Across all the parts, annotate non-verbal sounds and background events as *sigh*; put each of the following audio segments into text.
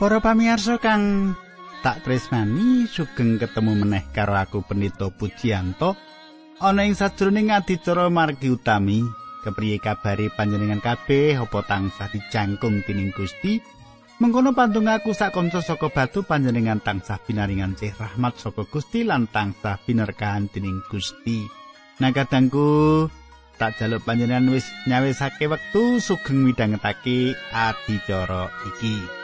Para pamirsa kang tak tresnani sugeng ketemu meneh karo aku Penito Pujianto ana ing sajroning adicara margi utami. Kepriye kabare panjenengan kabeh apa tansah dicangkung dening Gusti? Mengkono pantung aku sak kanca saka batu panjenengan tansah pinaringan cih rahmat saka Gusti lan tansah pinerkahan dening Gusti. Nah kadangku tak jaluk panjenengan wis nyawisake wektu sugeng midhangetake adicara iki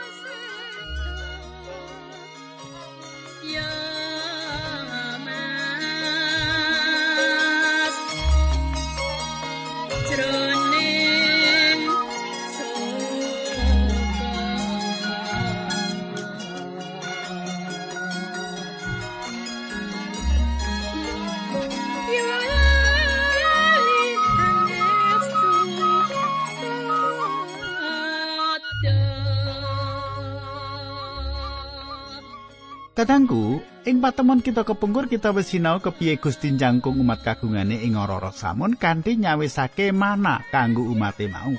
patemon kita kepungkur kita wis sinau kepiye Gusti njangkung umat kagungane ing ora samun kanthi nyawisake mana kanggo umate mau.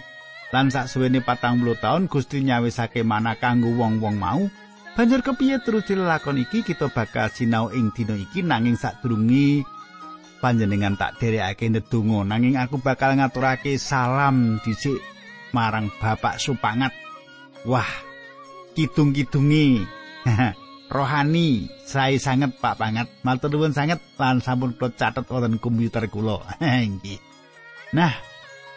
Lan saksuwene patang puluh tahun Gusti nyawisake mana kanggo wong-wong mau. Banjur kepiye terus dilakon iki kita bakal sinau ing dina iki nanging sadurunge panjenengan tak derekake ndedonga nanging aku bakal ngaturake salam dhisik marang Bapak Supangat. Wah, kidung-kidungi. *laughs* rohani. Sae sanget Pak Pangat. Matur nuwun sanget lan sampun kula catet wonten komputer kula. *laughs* Nggih nah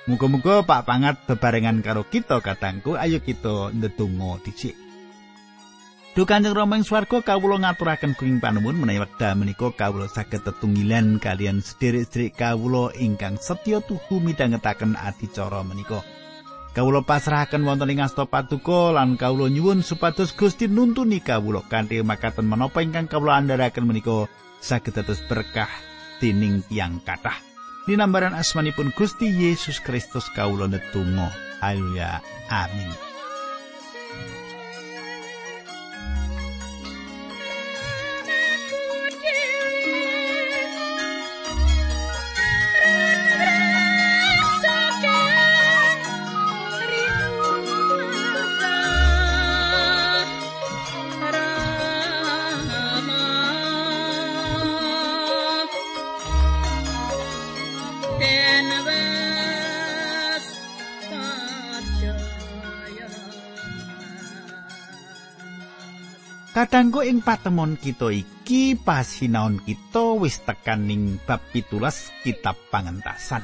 muga-muga Pak Pangat bebarengan karo kita katangku ayo kita ndedonga dhisik. Duh Kanjeng Rama ing swarga kawula ngaturaken kuing panuwun menawi wekdal menika kawula saged tetunggilan kalian sederek-sederek kawula ingkang setya tuhu midhangetaken adicara menika. Kawula pasrahaken wonten ing asta patuko lan kawula nyuwun supados Gusti nuntuni kawula kanthi makaten menapa ingkang kawula andharaken menika saged dados berkah dening tiyang kathah. Dinambaran asmanipun Gusti Yesus Kristus kawula netunggal. Haleluya. Amin. Kadangku ing patemon kita iki pasinaon kita wis tekan ning bab pitulas kitab pangentasan.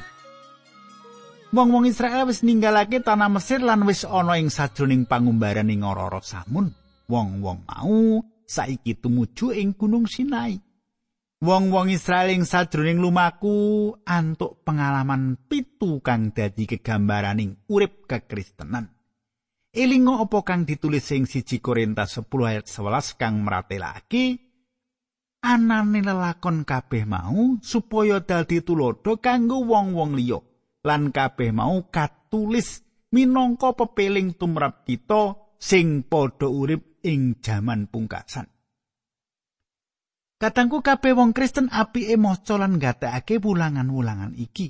Wong-wong Israel wis ninggalake tanah Mesir lan wis ana ing sajroning pangumbaran ing ora samun. Wong-wong mau saiki tumuju ing Gunung Sinai. Wong-wong Israel ing sajroning lumaku antuk pengalaman pitu kang dadi kegambaraning urip kekristenan. Elingo apa kang ditulis sing siji Korintus 10 ayat 11 kang meratelake anane lelakon kabeh mau supaya dadi tulodo kanggo wong-wong liya lan kabeh mau katulis minangka pepeling tumrap kita sing padha urip ing jaman pungkasan. Katangku kabeh wong Kristen apike maca lan gatekake wulangan-wulangan iki.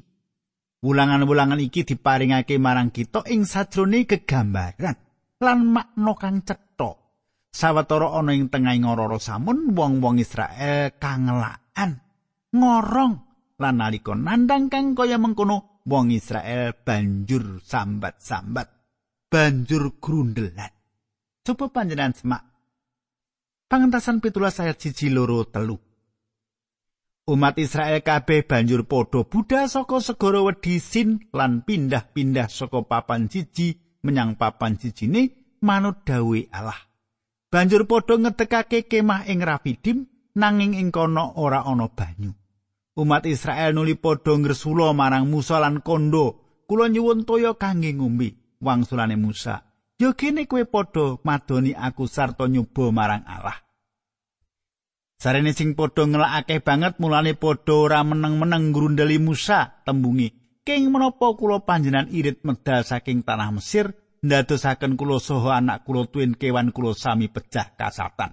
Wulangan-wulangan iki diparingake marang kita ing sajrone kegambaran lan makna kang cetha. Sawetara ana ing tengahing ora samun wong-wong Israel kangelakan ngorong lan nalika nandang kang kaya mengkono wong Israel banjur sambat-sambat banjur grundelan. Coba panjenengan semak. Pangentasan pitulas ayat siji loro telu. Umat Israel kabeh banjur padha budha saka segara wedi sin lan pindah-pindah saka papan siji menyang papan sijine manut dawuh Allah. Banjur padha ngetekake kemah ing Rafidim nanging ing kono ora ana banyu. Umat Israel nuli padha ngresula marang Musa lan kondo, kula nyuwun toya kangge ngombe. Wangsulane Musa, "Yo kene kowe padha madoni aku sarta nyoba marang Allah." Sarene sing padha ngelakake banget mulane padha ora meneng-meneng grundeli Musa tembungi. King menapa kula panjenengan irit medal saking tanah Mesir ndadosaken kula saha anak kula tuwin kewan kula sami pecah kasatan.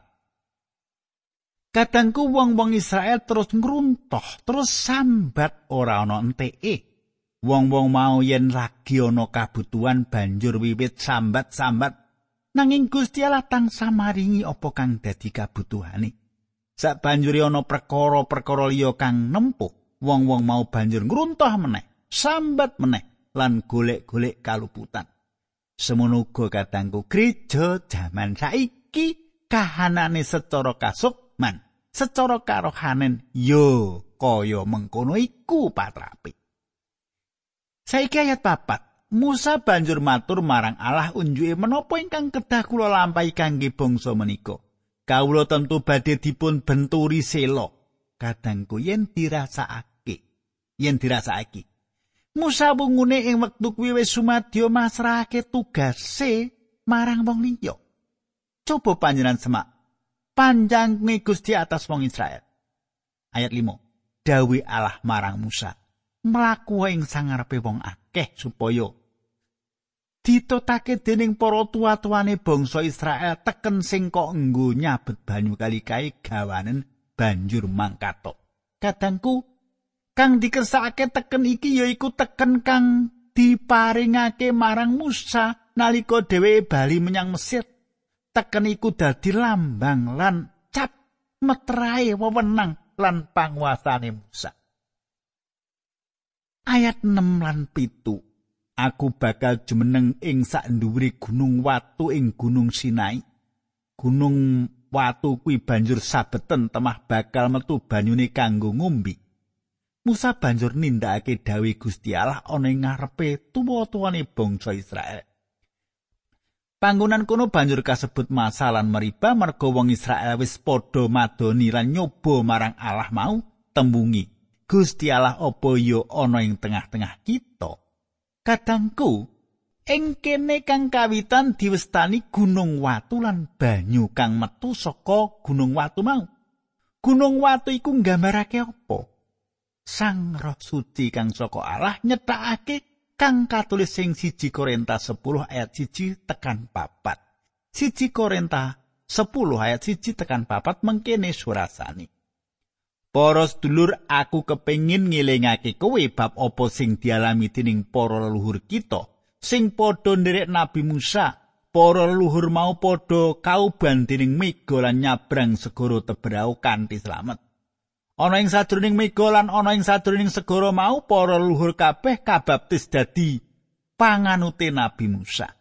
Kadangku wong-wong Israel terus ngruntoh, terus sambat ora ana enteke. Wong-wong mau yen lagi ana kabutuhan banjur wiwit sambat-sambat nanging Gusti Allah tansah maringi apa kang dadi kabutuhane sak banjuri ana perkara-perkara liya kang nempuh wong-wong mau banjur ngruntuh meneh sambat meneh lan golek-golek kaluputan semono uga katangku gereja jaman saiki kahanane secara kasukman secara karohanen yo kaya mengkono iku patrape saiki ayat papat Musa banjur matur marang Allah unjuke menapa ingkang kedah kula lampahi kangge bangsa menika. Kawula tentu badhe dipun benturi selo. Kadangku yen dirasakake. Yen dirasakake. Musa wungune ing wektu kuwi wis sumadyo masrahake tugase marang wong liya. Coba panjenengan semak. Panjangne Gusti atas wong Israel. Ayat 5. Dawi Allah marang Musa. Mlaku ing sangarepe wong akeh supaya ditotake dening para tuwa-tuwane bangsa Israel teken sing kok nggo nyabet banyu kali kae gawanen banjur mangkato. Kadangku kang dikersakake teken iki yaiku teken kang diparingake marang Musa nalika dheweke bali menyang Mesir. Teken iku dadi lambang lan cap metrae wewenang lan panguasane Musa. Ayat 6 lan pitu aku bakal jumeneng ing sak nduwure gunung watu ing gunung Sinai. Gunung watu kuwi banjur sabeten temah bakal metu banyune kanggo ngombe. Musa banjur nindakake dawuh Gusti Allah ana ing ngarepe tuwa-tuwane bangsa Israel. Panggonan kono banjur kasebut masalan meriba merga wong Israel wis padha madoni lan nyoba marang Allah mau tembungi. Gusti Allah apa ya ana ing tengah-tengah kita? Kadangku ing kene kang kawitan diwestani gunung watu lan banyu kang metu saka gunung watu mau. Gunung watu iku nggambarake apa? Sang Roh Suci kang saka Allah nyetakake kang katulis sing siji Korintus 10 ayat 1 tekan papat. Siji Korintus 10 ayat 1 tekan papat mengkene surasane. Para sedulur, aku kepengin ngelingake kowe bab apa sing dialami dening para leluhur kita sing padha nderek Nabi Musa. Para leluhur mau padha kauban dening mega lan nyabrang segara Tebrau kanthi slamet. Ana ing sadurunging mega lan ana ing sadurunging segara mau para leluhur kabeh kabaptis dadi panganute Nabi Musa.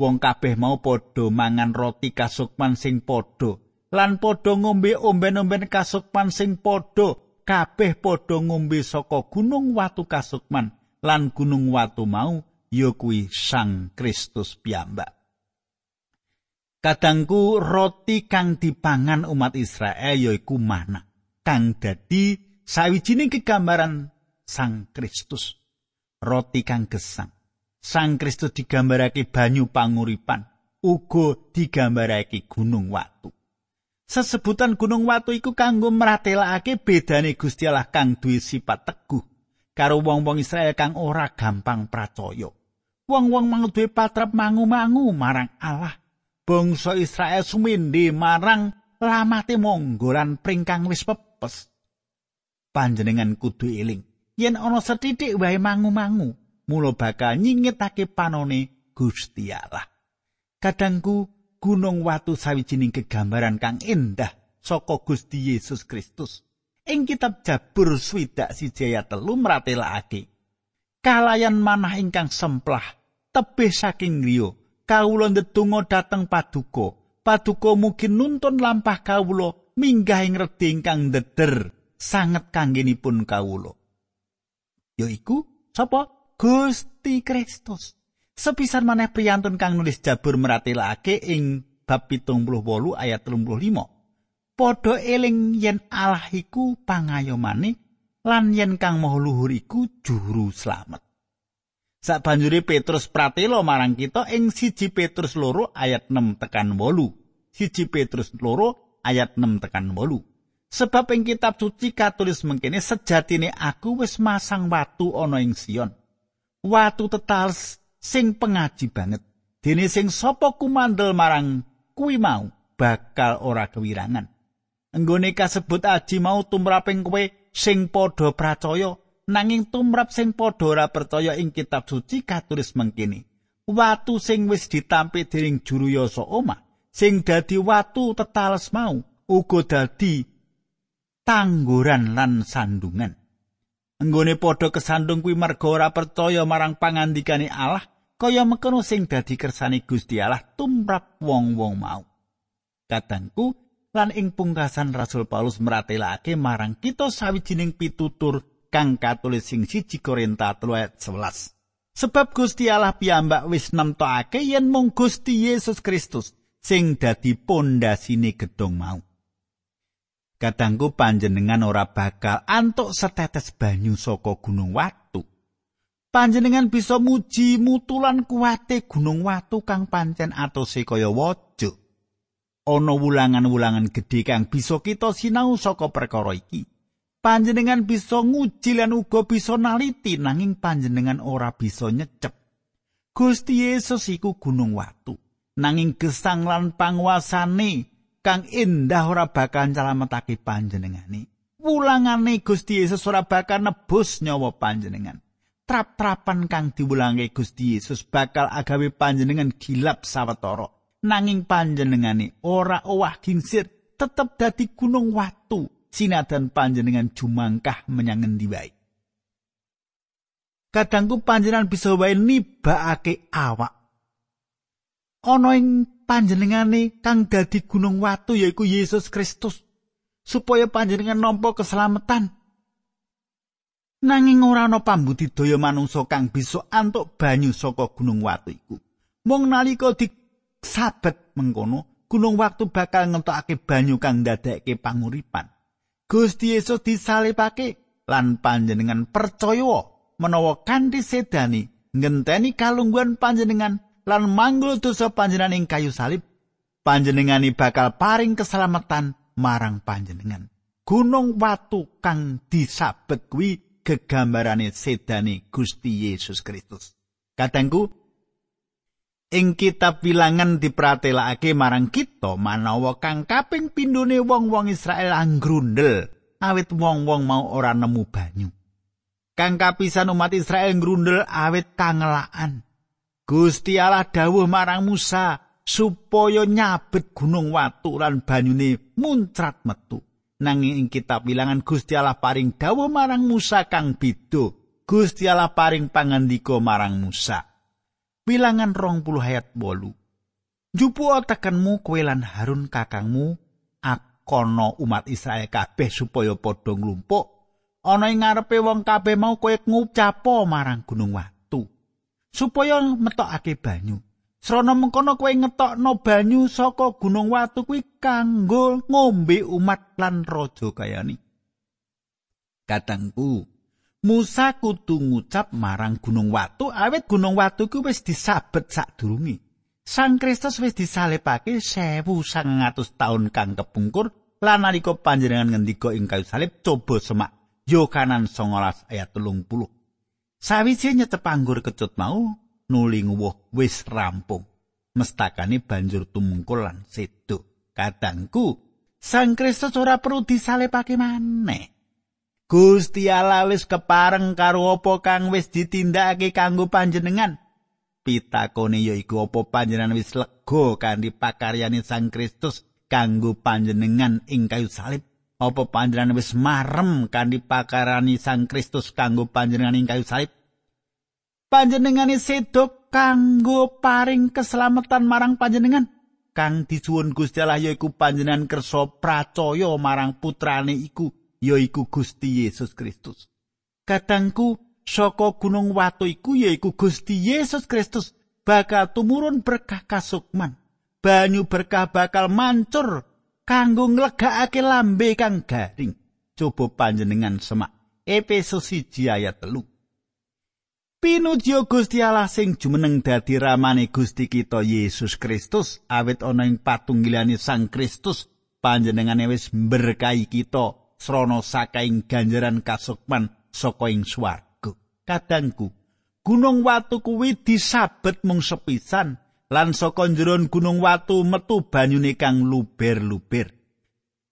Wong kabeh mau padha mangan roti kasukman sing padha lan padha ngombe omben-omben kasukman sing padha kabeh padha ngombe saka gunung watu kasukman lan gunung watu mau ya kuwi Sang Kristus piyambak. Kadangku roti kang dipangan umat Israel yaiku mana kang dadi sawijining kegambaran Sang Kristus. Roti kang gesang Sang Kristus digambarake banyu panguripan uga digambarake gunung watu Sesebutan gunung watu iku kanggo meratelakake bedane Gusti Allah kang duwe sifat teguh karo wong-wong Israel kang ora gampang percaya. Wong-wong mang duwe patrap mangu-mangu marang Allah. Bangsa Israel sumindi marang lamate monggolan pringkang wis pepes. Panjenengan kudu eling yen ana setitik wae mangu-mangu, mula bakal nyingitake panone Gusti Allah. Kadangku gunung watu sawijining kegambaran kang endah saka Gusti Yesus Kristus. Ing kitab Jabur swidak siji ayat telu meratelakake. Kalayan manah ingkang semplah, tebih saking liya, kawula ndedonga dhateng paduka. Paduka mungkin nuntun lampah kawula minggah ing redi ingkang ndeder sanget kanggenipun kawula. Yaiku sapa? Gusti Kristus. Sepisan maneh priyantun kang nulis Jabur meratelake ing bab 78 ayat 35. Padha eling yen Allah iku pangayomane lan yen kang maha luhur iku juru slamet. Sabanjure Petrus pratela marang kita ing siji Petrus loro ayat 6 tekan 8. Siji Petrus loro ayat 6 tekan 8. Sebab ing kitab suci katulis mengkene sejatine aku wis masang watu ana ing Sion. Watu tetal sing pengaji banget. Dene sing sapa kumandel marang kuwi mau bakal ora kewirangan. Enggone kasebut aji mau tumraping kowe sing padha percaya nanging tumrap sing padha ora percaya ing kitab suci katulis mengkini. watu sing wis ditampi dening juru yasa omah sing dadi watu tetales mau uga dadi tangguran lan sandungan Enggone padha kesandung kuwi merga ora percaya marang pangandikane Allah kaya mengkono sing dadi kersane Gusti Allah tumrap wong-wong mau. Kadangku lan ing pungkasan Rasul Paulus meratelake marang kita sawijining pitutur kang katulis sing siji Korinta 3 ayat 11. Sebab Gusti Allah piyambak wis nemtokake yen mung Gusti Yesus Kristus sing dadi pondasine gedung mau. Kadangku panjenengan ora bakal antuk setetes banyu saka gunung watu. Panjenengan bisa muji mutulan kuwate gunung watu kang pancen atose kaya waja. Ana wulangan-wulangan gedhe kang bisa kita sinau saka perkara iki. Panjenengan bisa nguji lan uga bisa naliti nanging panjenengan ora bisa nyecep. Gusti Yesus iku gunung watu. Nanging gesang lan panguasane kang indah ora bakal nyelametake panjenengane. Wulangane Gusti Yesus ora bakal nebus nyawa panjenengan. Trap-trapan kang diwulange Gusti Yesus bakal agawe panjenengan gilap sawetara. Nanging panjenengane ora owah gingsir tetep dadi gunung watu. Sinadan panjenengan jumangkah menyang ngendi wae? Kadangku panjenengan bisa wae nibakake awak. Ana ing panjenengane kang dadi gunung watu yaiku Yesus Kristus. Supaya panjenengan nampa keselamatan nanging ora ana pambudidaya manungsa kang bisa antuk banyu saka gunung watu iku. Mung nalika disabet mengkono, gunung watu bakal ngentokake banyu kang ndadekake panguripan. Gusti Yesus disalibake lan panjenengan percaya menawa kanthi sedani ngenteni kalungguhan panjenengan lan manggul dosa panjenengan ing kayu salib panjenengani bakal paring keselamatan marang panjenengan gunung watu kang disabet kuwi gegambarane sedane Gusti Yesus Kristus. Katengku ing kitab Wilangan dipratelakake marang kita manawa kang kaping pindhone wong-wong Israel anggrundel awit wong-wong mau ora nemu banyu. Kang kapisan umat Israel ngrundel awit kangelaan. Gusti Allah dawuh marang Musa supaya nyabet gunung watu lan banyune muncrat metu. Nanging ing kitab bilangan Gusti Allah paring dawuh marang Musa kang beda. Gusti Allah paring pangandika marang Musa. Bilangan rong puluh ayat bolu Jupu tekenmu kowe lan Harun kakangmu akono umat Israel kabeh supaya padha nglumpuk. Ana ing ngarepe wong kabeh mau kowe ngucapo marang gunung watu. Supaya metokake banyu Srana mengkono kowe ngetokno banyu saka gunung watu kuwi kanggo ngombe umat lan raja kayani. Katangku, Musa kudu ngucap marang gunung watu awet gunung watu kuwi wis disabet sadurunge. Sang Kristus wis disalibake 1900 taun kang kepungkur lan nalika panjenengan ngendika ing kayu salib coba semak Yohanan 19 ayat 30. Sawise nyetep anggur kecut mau nuli nguwuh wis rampung. Mestakane banjur tumungkul lan sedo. Kadangku, Sang Kristus ora perlu disalibake maneh. Gusti Allah wis kepareng karo apa kang wis ditindakake kanggo panjenengan. Pitakone yaiku apa panjenengan wis lega kanthi pakaryane Sang Kristus kanggo panjenengan ing kayu salib. Apa panjenengan wis marem kanthi pakarani Sang Kristus kanggo panjenengan ing kayu salib? Panjenengane sedok kanggo paring keselamatan marang panjenengan kang disuwun Gusti Allah yaiku panjenengan kersa pracaya marang putrane iku yaiku Gusti Yesus Kristus. Kadangku saka gunung watu iku yaiku Gusti Yesus Kristus bakal tumurun berkah kasukman. Banyu berkah bakal mancur kanggo nglegakake lambe kang garing. Coba panjenengan semak Efesus 1 ayat 3. Pinujio Gusti Allah sing jumeneng dadi ramane Gusti kita Yesus Kristus awit ana ing patunggilane Sang Kristus panjenengane wis berkahi kita srana sakaing ganjaran kasukman saka ing swarga. Kadangku, gunung watu kuwi disabet mung sepisan lan saka njeron gunung watu metu banyune kang luber-luber.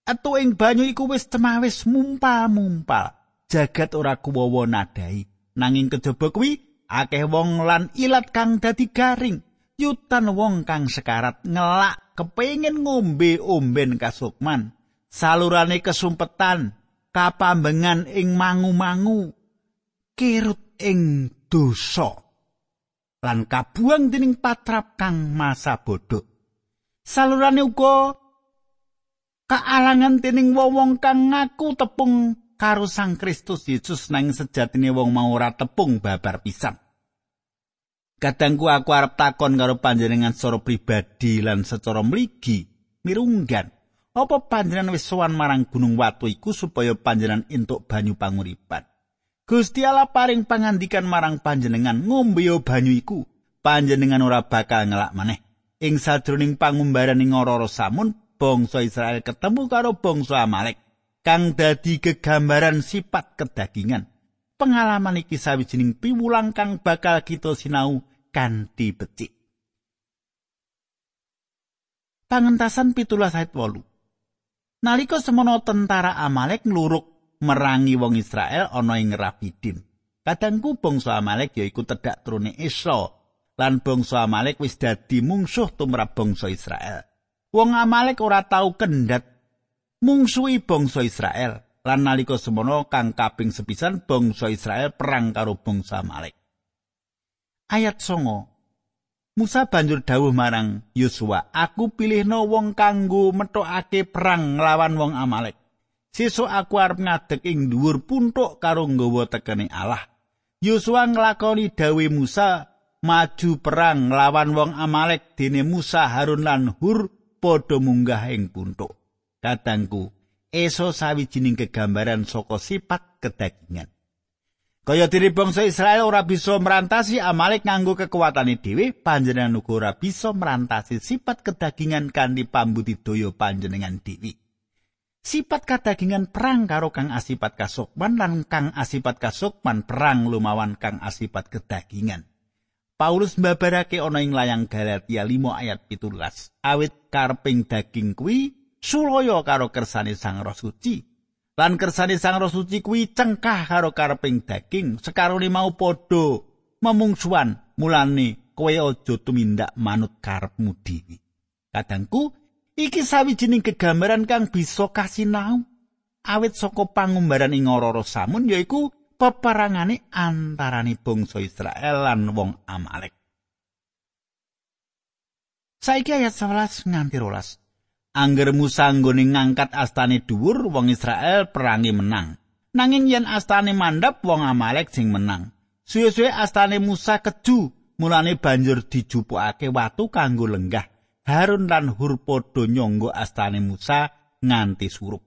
Atu ing banyu iku wis cemawis mumpal-mumpal. Jagat ora kuwawa nadai. Nanging kejaba kuwi akeh wong lan ilat kang dadi garing. Yutan wong kang sekarat ngelak kepengin ngombe omben kasukman salurane kesumpetan kapambengan ing mangu-mangu kirut ing dosa lan kabuang dening patrap kang masa bodoh salurane uga kaalangan dening wong kang ngaku tepung karo Sang Kristus Yesus nang sejatine wong mau ora tepung babar pisan. Kadangku aku arep takon karo panjenengan secara pribadi lan secara mligi mirunggan. Apa panjenengan wis marang Gunung Watu iku supaya panjenengan entuk banyu panguripan? Gusti Allah paring pangandikan marang panjenengan ngombe banyu iku. Panjenengan ora bakal ngelak maneh. Ing sadroning pangumbaran ing ora samun bangsa Israel ketemu karo bangsa Amalek. Kang dadi gegambaran sifat kedagingan. Pengalaman iki sawijining piwulang kang bakal kita sinau kanthi becik. Pangentasan pitulas ayat wolu. Nalika semono tentara Amalek ngluruk merangi wong Israel ana ing Rafidim. Kadangku bangsa Amalek yaiku tedak trune Esau lan bangsa Amalek wis dadi mungsuh tumrap bangsa Israel. Wong Amalek ora tau kendhat mungsuhi bangsa Israel lan nalika semono kang kaping sepisan bangsa Israel perang karo bangsa Amalek. Ayat songo Musa banjur dawuh marang Yosua, "Aku pilihno wong kanggo metokake perang nglawan wong Amalek. Sesuk aku arep ngadeg ing dhuwur puntuk karo nggawa tekene Allah." Yosua nglakoni dawuh Musa maju perang nglawan wong Amalek dene Musa Harun lan Hur padha munggah ing puntuk. Kadangku, eso sawijining kegambaran saka sifat kedagingan. Kaya diri bangsa Israel ora bisa merantasi Amalek nganggo kekuatane dhewe, panjenengan uga ora bisa merantasi sifat kedagingan kanthi pambudidaya panjenengan dhewe. Sifat kedagingan perang karo kang asipat kasukman lan kang asipat kasukman perang lumawan kang asipat kedagingan. Paulus mbabarake ana ing layang Galatia 5 ayat 17. Awit karping daging kuwi sulaya karo kersane Sang Roh Suci. Lan kersane Sang Roh Suci kuwi cengkah karo kareping daging, sekarone mau padha memungsuan, mulane kowe aja tumindak manut karepmu dhewe. Kadangku, iki sawijining kegambaran kang bisa kasinau awit saka pangumbaran ing ora samun yaiku peperangane antarane bangsa Israel lan wong Amalek. Saiki ayat 11 nganti 12. Angger Musa nggone ngangkat astane dhuwur wong Israel perangi menang. Nanging yen astane mandap wong Amalek sing menang. Suwe-suwe astane Musa keju, mulane banjur dijupukake watu kanggo lenggah. Harun lan Hur padha nyangga astane Musa nganti surup.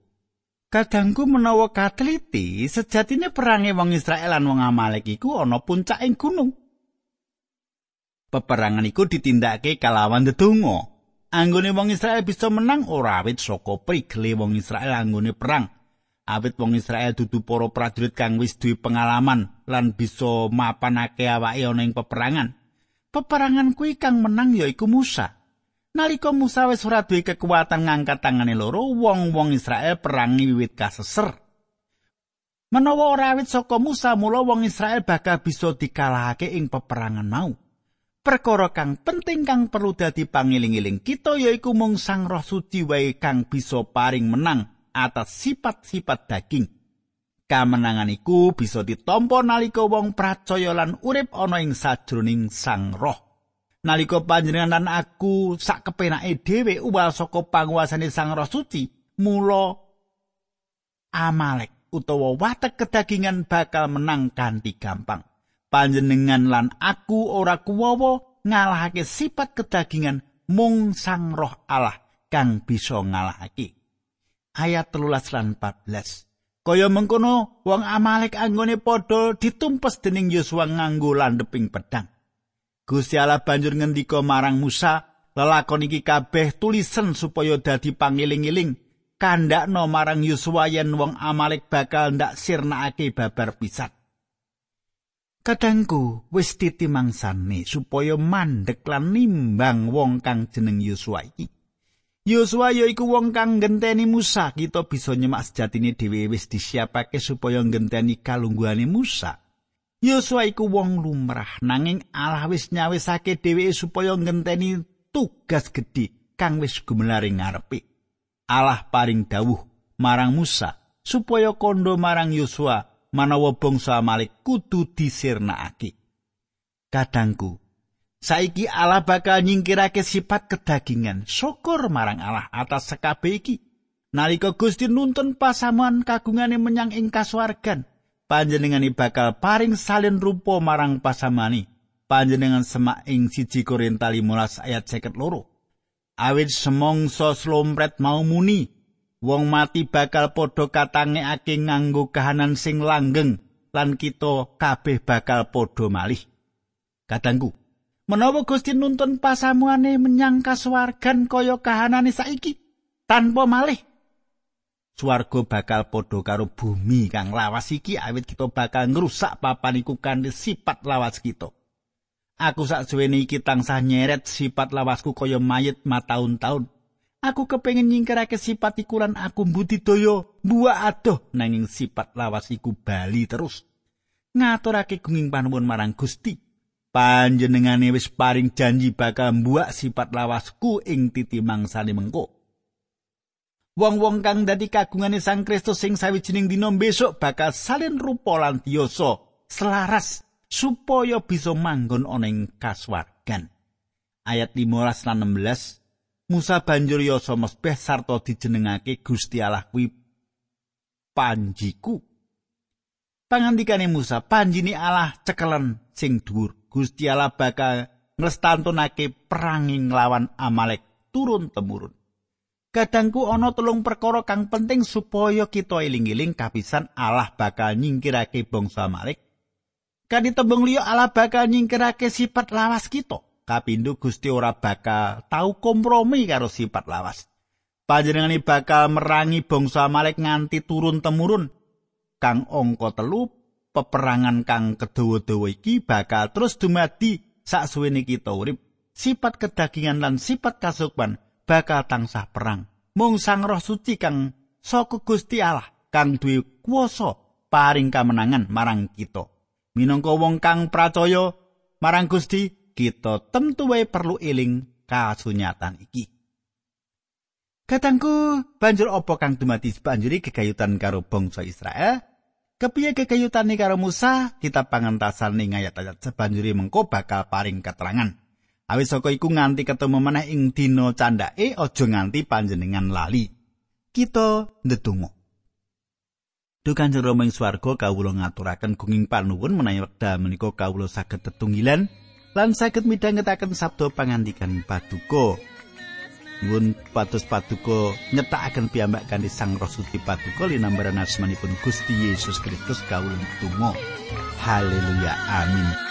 Kadangku menawa kateliti, sejatine perangi wong Israel lan wong Amalek iku ana puncaking gunung. Peperangan iku ditindakake kalawan dedonga. Anggone wong Israel bisa menang ora awit saka prigele wong Israel anggone perang. Awit wong Israel dudu para prajurit kang wis duwe pengalaman lan bisa mapanake awake ana ing peperangan. Peperangan kuwi kang menang yaiku Musa. Nalika Musa wis ora duwe kekuatan ngangkat tangane loro, wong-wong Israel perangi wiwit kaseser. Menawa ora awit saka Musa, mula wong Israel bakal bisa dikalahake ing peperangan mau. Perkara kang penting kang perlu dadi pangiling-iling kita yaiku mung Sang Roh Suci wae kang bisa paring menang atas sifat-sifat daging. Kamenangan iku bisa ditampa nalika wong percaya lan urip ana ing sajroning Sang Roh. Nalika panjenengan lan aku sak kepenake dhewe uwal saka panguasane Sang Roh Suci, mula Amalek utawa watek kedagingan bakal menang kanthi gampang. Panjenengan lan aku ora kuwowo ngalahake sifat kedagingan mung sang roh Allah kang bisa ngalahake. Ayat telulas lan 14. Kaya mengkono wong Amalek anggone padha ditumpes dening Yosua nganggo landeping pedang. Gusti Allah banjur ngendika marang Musa, lelakon iki kabeh tulisen supaya dadi pangiling-iling kandakno marang Yosua yen wong Amalek bakal ndak sirnakake babar pisat. Kadangku wis titimangsane supaya mandek lan nimbang wong kang jeneng Yosua iki. Yosua yaiku wong kang genteni Musa, kita bisa nyemak sejatine dhewe wis disiapake supaya genteni kalungguhane Musa. Yosua iku wong lumrah nanging Allah wis nyawisake dheweke supaya ngenteni tugas gedhe kang wis gumelaring ngarepe. Allah paring dawuh marang Musa supaya kondo marang Yosua manawa bangsa Amalek kudu disirnakake. Kadangku, saiki Allah bakal nyingkirake sifat kedagingan. Syukur marang Allah atas sekabeh iki. Nalika Gusti nuntun pasamuan kagungane menyang ing kasuwargan, panjenengane bakal paring salin rupa marang pasamani panjenengan semak ing siji Korinta 15 ayat 52 awit semongso slompret mau muni wong mati bakal padha katangekake nganggo kahanan sing langgeng lan kita kabeh bakal padha malih kadangku menawa Gusti nuntun pasamuane menyang kasuwargan kaya kahanane saiki tanpa malih swarga bakal padha karo bumi kang lawas iki awit kita bakal ngrusak papan iku kanthi sifat lawas kita. Aku saksuwene iki tansah nyeret sifat lawasku kaya mayit mataun-taun. Aku kepengin nyingkirake sifat iku lan aku budidaya buah adoh nanging sifat lawas iku bali terus. Ngaturake gunging panuwun marang Gusti. Panjenengane wis paring janji bakal mbuak sifat lawasku ing titi mangsane mengko. Wong-wong kang dadi kagungane Sang Kristus sing sawijining dina besok bakal salin rupa lan tiyasa selaras supaya bisa manggon ana ing kaswargan. Ayat 15 lan 16 Musa banjur yasa mesbeh sarta dijenengake Gusti Allah kuwi panjiku. Pangandikane Musa, panjine Allah cekelen sing dhuwur. Gusti Allah bakal nglestantunake peranging lawan Amalek turun temurun. Kadangku ana telung perkara kang penting supaya kita eling-eling kapisan Allah bakal nyingkirake bangsa Amalek. Kan tembung liya Allah bakal nyingkirake sifat lawas kita. Kapindho Gusti ora bakal tau kompromi karo sifat lawas. Panjenengane bakal merangi bangsa Amalek nganti turun temurun. Kang angka telu peperangan kang kedawa-dawa iki bakal terus dumadi saksuwene kita urip. Sifat kedagingan lan sifat kasukman bakal tansah perang. Mung Sang Roh Suci kang saka Gusti Allah kang duwe kuwasa paring kamenangan marang kita. Minangka wong kang pracaya marang Gusti, kita tentu wae perlu eling kasunyatan iki. Katangku, banjur apa kang dumati banjuri kegayutan karo bangsa Israel? Kepiye kegayutane karo Musa? Kita pangantasan ning ayat-ayat sebanjuri mengko bakal paring keterangan. Awit saka iku nganti ketemu meneh ing dina candhake aja nganti panjenengan lali. Kita ndedonga. Duh Kanjeng Rama ing swarga kawula ngaturaken gunging panuwun menawi wekdal menika kawula saged tetunggilan lan saged midhangetaken sabda pangandikan paduka. Nuwun patus paduka nyetakaken piyambak kanthi Sang Roh Suci paduka linambaran asmanipun Gusti Yesus Kristus kawula ndedonga. Haleluya. Amin.